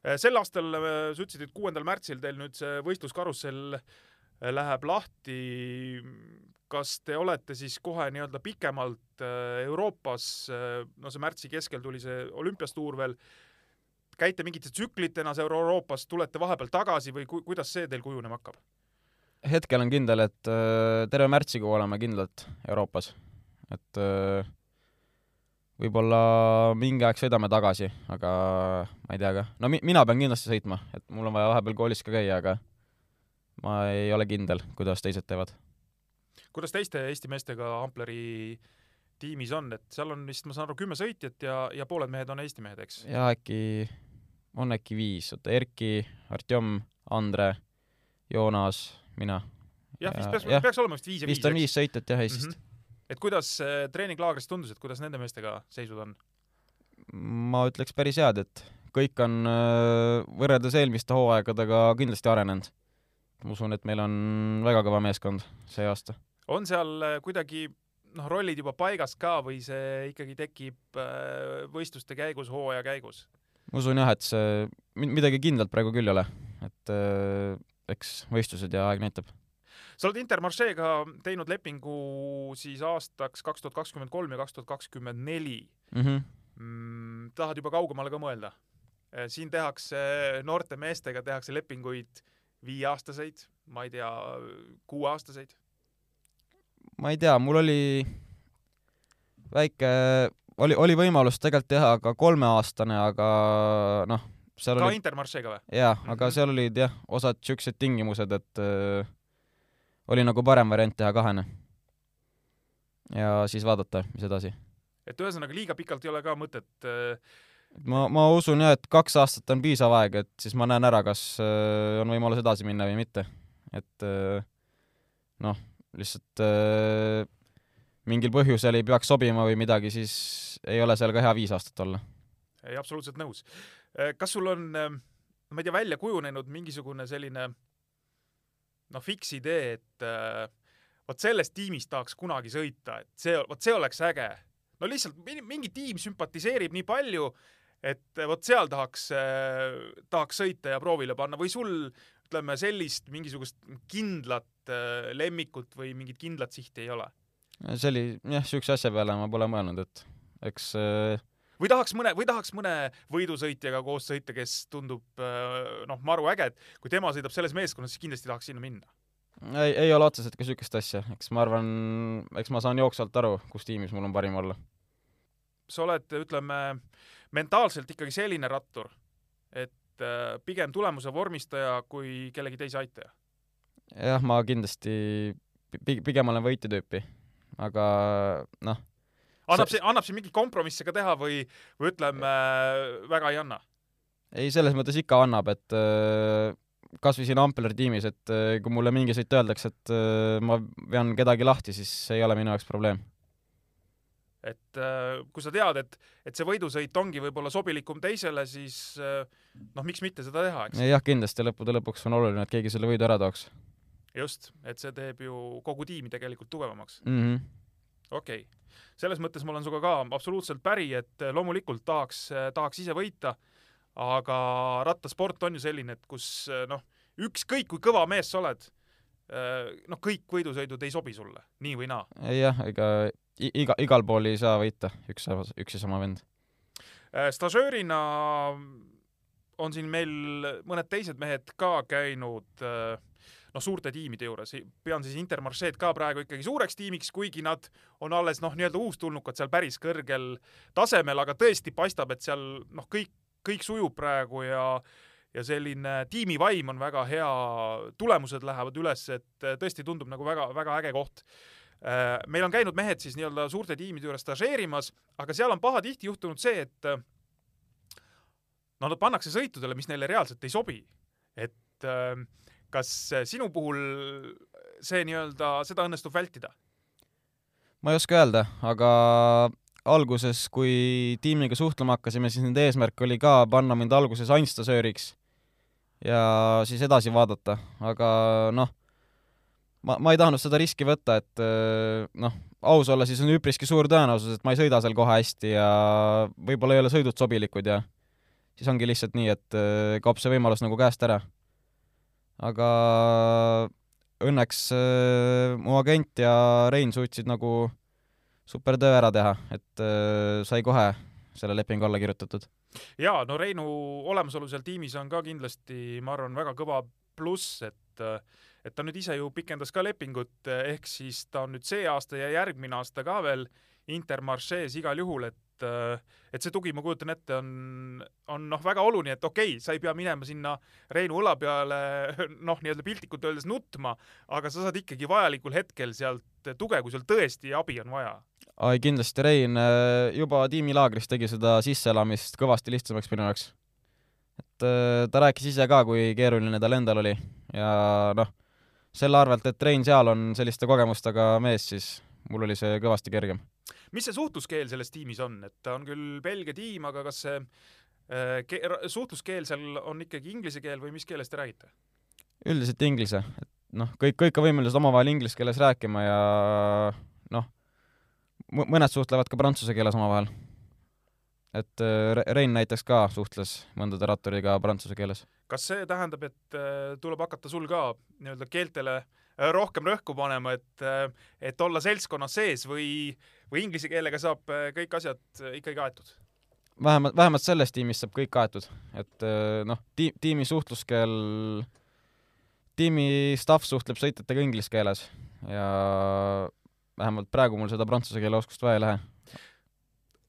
Eh, sel aastal äh, sa ütlesid, et kuuendal märtsil teil nüüd see võistluskarussell äh, läheb lahti. kas te olete siis kohe nii-öelda pikemalt äh, Euroopas, no see märtsi keskel tuli see olümpiastuur veel, käite mingite tsüklitena seal Euroopas, tulete vahepeal tagasi või ku, kuidas see teil kujunema hakkab? hetkel on kindel, et äh, terve märtsikuu oleme kindlalt Euroopas. Et äh, võib-olla mingi aeg sõidame tagasi, aga ma ei tea ka. no mi-, mina pean kindlasti sõitma, et mul on vaja vahepeal koolis ka käia, aga ma ei ole kindel, kuidas teised teevad. kuidas teiste Eesti meestega Ampleri tiimis on, et seal on vist, ma saan aru, kümme sõitjat ja, ja pooled mehed on Eesti mehed, eks? ja äkki, on äkki viis, oota, Erki, Artjom, Andre, Joonas, mina. jah, vist Ja- peaks, jah. peaks olema vist viis ja viis, vist on viis sõitjat jah Eestist Mhm. Et kuidas äh, treeninglaagris tundus, et kuidas nende meestega seisud on? ma ütleks päris head, et kõik on äh, võrreldes eelmiste hooaegadega kindlasti arenenud. ma usun, et meil on väga kõva meeskond see aasta. on seal äh, kuidagi noh, rollid juba paigas ka või see ikkagi tekib võistluste käigus, hooaja käigus? ma usun jah, et see mi- midagi kindlat praegu küll ei ole, et eks võistlused ja aeg näitab. Sa oled Intermarcheega teinud lepingu siis aastaks kaks tuhat kakskümmend kolm ja kaks tuhat kakskümmend neli. Mhm. Mm, tahad juba kaugemale ka mõelda? siin tehakse noorte meestega tehakse lepinguid viieaastaseid, ma ei tea, kuueaastaseid. ma ei tea, mul oli väike, oli, oli võimalus tegelikult teha ka kolmeaastane, aga noh, seal ka oli, Intermarcheega või? jaa, aga Mhm. seal olid jah, osad siuksed tingimused, et äh, oli nagu parem variant teha kahene. ja siis vaadata, mis edasi. et ühesõnaga liiga pikalt ei ole ka mõtet äh, ma, ma usun jah, et kaks aastat on piisav aeg, et siis ma näen ära, kas äh, on võimalus edasi minna või mitte. et äh, noh, lihtsalt äh, mingil põhjusel ei peaks sobima või midagi, siis ei ole seal ka hea viis aastat olla. ei, absoluutselt nõus. kas sul on, ma ei tea, välja kujunenud mingisugune selline noh, fiks idee, et äh, vot selles tiimis tahaks kunagi sõita, et see, vot see oleks äge. no lihtsalt mi- mingi tiim sümpatiseerib nii palju, et äh, vot seal tahaks, tahaks sõita ja proovile panna või sul ütleme sellist mingisugust kindlat äh, lemmikut või mingit kindlat sihti ei ole? see oli jah, siukse asja peale ma pole mõelnud, et eks äh, või tahaks mõne, või tahaks mõne võidusõitjaga koos sõita, kes tundub äh, noh, maru äge, et kui tema sõidab selles meeskonnas, siis kindlasti tahaks sinna minna. ei, ei ole otseselt ka siukest asja, eks ma arvan, eks ma saan jooksvalt aru, kus tiimis mul on parim olla. sa oled, ütleme, mentaalselt ikkagi selline rattur, et äh, pigem tulemuse vormistaja kui kellegi teise aitaja. jah, ma kindlasti pi- pigem olen võitja tüüpi, aga noh, annab See- annab siin mingeid kompromisse ka teha või, või ütleme väga ei anna? ei selles mõttes ikka annab, et äh, kas või siin Ampleri tiimis, et äh, kui mulle mingi sõit öeldakse, et äh, ma vean kedagi lahti, siis see ei ole minu jaoks probleem. et kui sa tead, et, et see võidusõit ongi võib-olla sobilikum teisele, siis noh, miks mitte seda teha, eks. jah, kindlasti lõppude lõpuks on oluline, et keegi selle võidu ära tooks just, et see teeb ju kogu tiimi tegelikult tugevamaks. mm. -hmm. Okei okay., selles mõttes ma olen sinuga ka absoluutselt päri, et äh, loomulikult tahaks, tahaks ise võita, aga rattasport on ju selline, et kus äh, noh, ükskõik kui kõva mees sa oled, noh, kõik võidusõidud ei sobi sulle, nii või naa. jah, ega iga, igal pool ei saa võita üks, üks ja sama vend. Äh, stažöörina on siin meil mõned teised mehed ka käinud äh, noh, suurte tiimide juures, pean siis Intermarcheed ka praegu ikkagi suureks tiimiks, kuigi nad on alles noh, nii-öelda uustulnukad seal päris kõrgel tasemel, aga tõesti paistab, et seal noh, kõik, kõik sujub praegu ja ja selline tiimivaim on väga hea, tulemused lähevad üles, et äh, tõesti tundub nagu väga-väga äge koht Äh, meil on käinud mehed siis nii-öelda suurte tiimide juures stažeerimas, aga seal on pahatihti juhtunud see, et äh, no nad pannakse sõitudele, mis neile reaalselt ei sobi. et kas sinu puhul see nii-öelda, seda õnnestub vältida? ma ei oska öelda, aga alguses, kui tiimiga suhtlema hakkasime, siis nende eesmärk oli ka panna mind alguses ainult stažööriks ja siis edasi vaadata, aga noh, ma, ma ei tahtnud seda riski võtta, et äh, noh, aus olla, siis on üpriski suur tõenäosus, et ma ei sõida seal kohe hästi ja võib-olla ei ole sõidud sobilikud ja siis ongi lihtsalt nii, et äh, kaob see võimalus nagu käest ära. Aga õnneks äh, mu agent ja Rein suutsid nagu super töö ära teha, et äh, sai kohe selle lepingu alla kirjutatud. jaa, no Reinu olemasolu seal tiimis on ka kindlasti, ma arvan, väga kõva pluss, et äh, et ta nüüd ise ju pikendas ka lepingut, ehk siis ta on nüüd see aasta ja järgmine aasta ka veel Intermarchees igal juhul, et äh, et see tugi, ma kujutan ette, on, on noh, väga oluline, et okei okay,, sa ei pea minema sinna Reinu õla peale noh, nii-öelda piltlikult öeldes nutma, aga sa saad ikkagi vajalikul hetkel sealt tuge, kui sul tõesti abi on vaja. ai, kindlasti Rein äh, juba tiimilaagris tegi seda sisseelamist kõvasti lihtsamaks minu jaoks. et äh, ta rääkis ise ka, kui keeruline tal endal oli ja noh, selle arvelt, et Rein seal on selliste kogemustega mees, siis mul oli see kõvasti kergem. Mis see suhtluskeel selles tiimis on, et ta on küll Belgia tiim, aga kas see äh, ke- suhtluskeel seal on ikkagi inglise keel või mis keeles te räägite? üldiselt inglise, et noh, kõik, kõik on võimelised omavahel inglise keeles rääkima ja noh, mõned suhtlevad ka prantsuse keeles omavahel. et äh, Re- Rein näiteks ka suhtles mõndade ratturiga prantsuse keeles. kas see tähendab, et äh, tuleb hakata sul ka nii-öelda keeltele äh, rohkem rõhku panema, et, et olla seltskonnas sees või, või inglise keelega saab äh, kõik asjad äh, ikkagi aetud? vähemalt, vähemalt selles tiimis saab kõik kaetud, et äh, noh, tiim, tiimi suhtluskeel, tiimi staff suhtleb sõitjatega inglise keeles ja vähemalt praegu mul seda prantsuse keele oskust vaja ei lähe.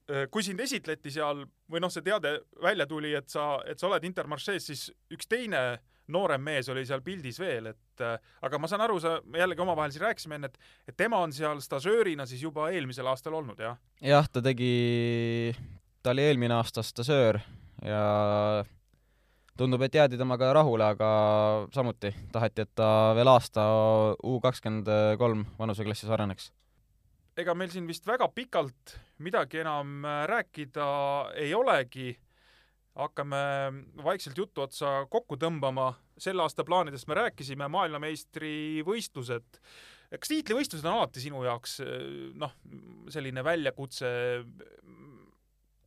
Äh, kui sind esitleti seal või noh, see teade välja tuli, et sa, et sa oled Intermarche's, siis üks teine noorem mees oli seal pildis veel, et äh, aga ma saan aru, sa jällegi omavahel siin rääkisime enne, et, et tema on seal stažöörina siis juba eelmisel aastal olnud, jah? jah, ta tegi, ta oli eelmine aasta stažöör ja tundub, et jäädi temaga rahule, aga samuti taheti, et ta veel aasta U kakskümmend kolm vanuseklassis areneks. ega meil siin vist väga pikalt midagi enam äh, rääkida ei olegi. Hakkame vaikselt jutu otsa kokku tõmbama. selle aasta plaanidest me rääkisime, maailmameistrivõistlused. kas tiitlivõistlused on alati sinu jaoks äh, noh, selline väljakutse?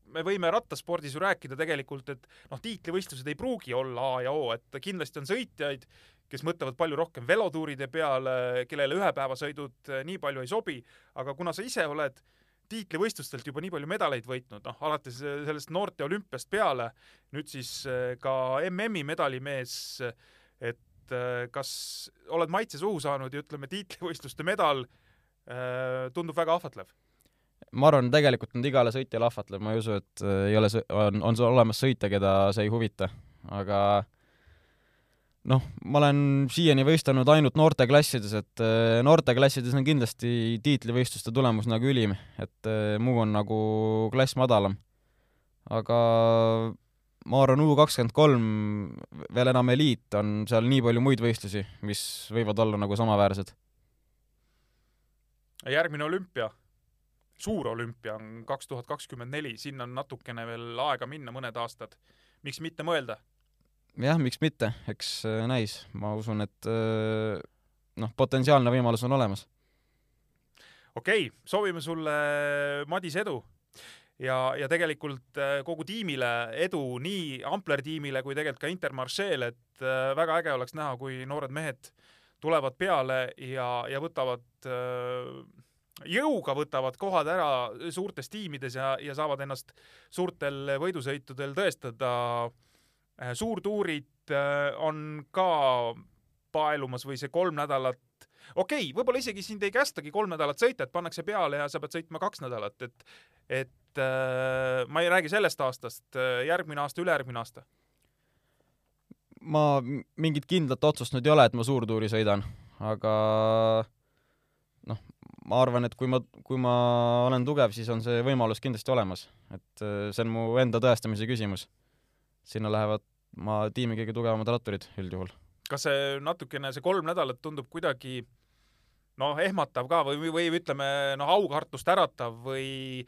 me võime rattaspordis ju rääkida tegelikult, et noh, tiitlivõistlused ei pruugi olla A ja O, et kindlasti on sõitjaid, kes mõtlevad palju rohkem velotuuride peale, kellele ühepäevasõidud eh, nii palju ei sobi, aga kuna sa ise oled tiitlivõistlustelt juba nii palju medaleid võitnud, noh alates eh, sellest noorte olümpiast peale, nüüd siis eh, ka MM-i medalimees, et eh, kas oled maitse suhu saanud ja ütleme, tiitlivõistluste medal tundub väga ahvatlev? ma arvan, tegelikult nüüd igale sõitjale ahvatleb, ma ei usu, et äh, ei ole, on, on sul olemas sõitja, keda see ei huvita, aga noh, ma olen siiani võistelnud ainult noorteklassides, et äh, noorteklassides on kindlasti tiitlivõistluste tulemus nagu ülim, et äh, muu on nagu klass madalam. aga ma arvan, U kakskümmend kolm, veel enam eliit, on seal nii palju muid võistlusi, mis võivad olla nagu samaväärsed. järgmine olümpia, suur olümpia on kaks tuhat kakskümmend neli, sinna on natukene veel aega minna, mõned aastad. miks mitte mõelda? jah, miks mitte, eks äh, näis, ma usun, et äh, noh, potentsiaalne võimalus on olemas. okei okay,, soovime sulle, Madis, edu ja, ja tegelikult äh, kogu tiimile edu, nii Ampler tiimile kui tegelikult ka Intermarcheel, et äh, väga äge oleks näha, kui noored mehed tulevad peale ja, ja võtavad äh, jõuga võtavad kohad ära suurtes tiimides ja, ja saavad ennast suurtel võidusõitudel tõestada. Suurtuurid äh, on ka paelumas või see kolm nädalat, okei okay,, võib-olla isegi sind ei kästagi kolm nädalat sõita, et pannakse peale ja sa pead sõitma kaks nädalat, et et äh, ma ei räägi sellest aastast, järgmine aasta, ülejärgmine aasta. ma mingit kindlat otsust nüüd ei ole, et ma suurtuuri sõidan, aga noh, ma arvan, et kui ma, kui ma olen tugev, siis on see võimalus kindlasti olemas, et äh, see on mu enda tõestamise küsimus. Sinna lähevad ma tiimi kõige tugevamad ratturid üldjuhul. kas see natukene, see kolm nädalat tundub kuidagi noh, ehmatav ka või, või ütleme noh, aukartust äratav või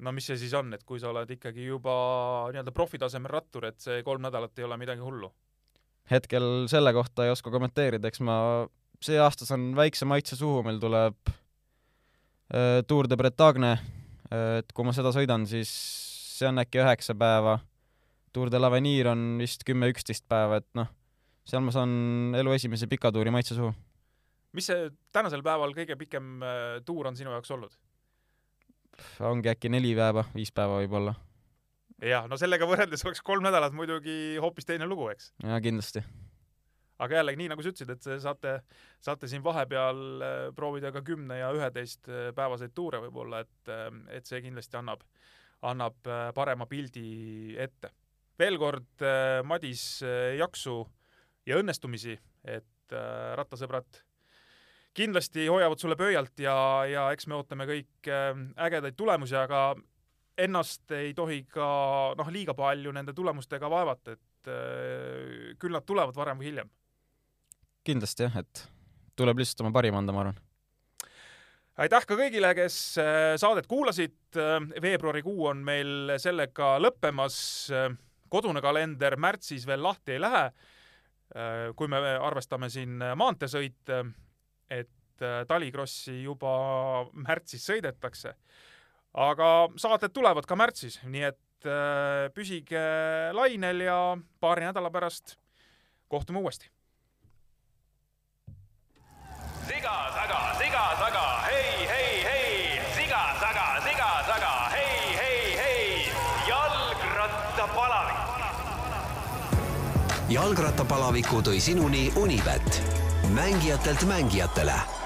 no mis see siis on, et kui sa oled ikkagi juba nii-öelda profitasemel rattur, et see kolm nädalat ei ole midagi hullu? hetkel selle kohta ei oska kommenteerida, eks ma, see aasta saan väikse maitse suhu, meil tuleb äh, Tour de Bretagne, et kui ma seda sõidan, siis see on äkki üheksa päeva, Tour de l'Avenir on vist kümme-üksteist päeva, et noh, seal ma saan elu esimese pikatuuri maitse suhu. mis see tänasel päeval kõige pikem äh, tuur on sinu jaoks olnud? ongi äkki neli päeva, viis päeva võib-olla, jah, no sellega võrreldes oleks kolm nädalat muidugi hoopis teine lugu, eks. jaa kindlasti. aga jällegi nii nagu sa ütlesid, et saate, saate siin vahepeal äh, proovida ka kümne ja üheteist äh, päevaseid tuure võib-olla, et, et see kindlasti annab, annab parema pildi ette. Veel kord, Madis, jaksu ja õnnestumisi, et äh, rattasõbrad kindlasti hoiavad sulle pöialt ja, ja eks me ootame kõik äh, ägedaid tulemusi, aga ennast ei tohi ka noh, liiga palju nende tulemustega vaevata, et äh, küll nad tulevad varem või hiljem. kindlasti jah, et tuleb lihtsalt oma parim anda, ma arvan. aitäh ka kõigile, kes äh, saadet kuulasid. veebruarikuu on meil sellega lõppemas. Kodune kalender märtsis veel lahti ei lähe. kui me arvestame siin maanteesõite, et äh, talikrossi juba märtsis sõidetakse. aga saated tulevad ka märtsis, nii et äh, püsige lainel ja paari nädala pärast kohtume uuesti. siga-saga, siga-saga, hei, jalgrattapalaviku tõi sinuni Unibet, mängijatelt mängijatele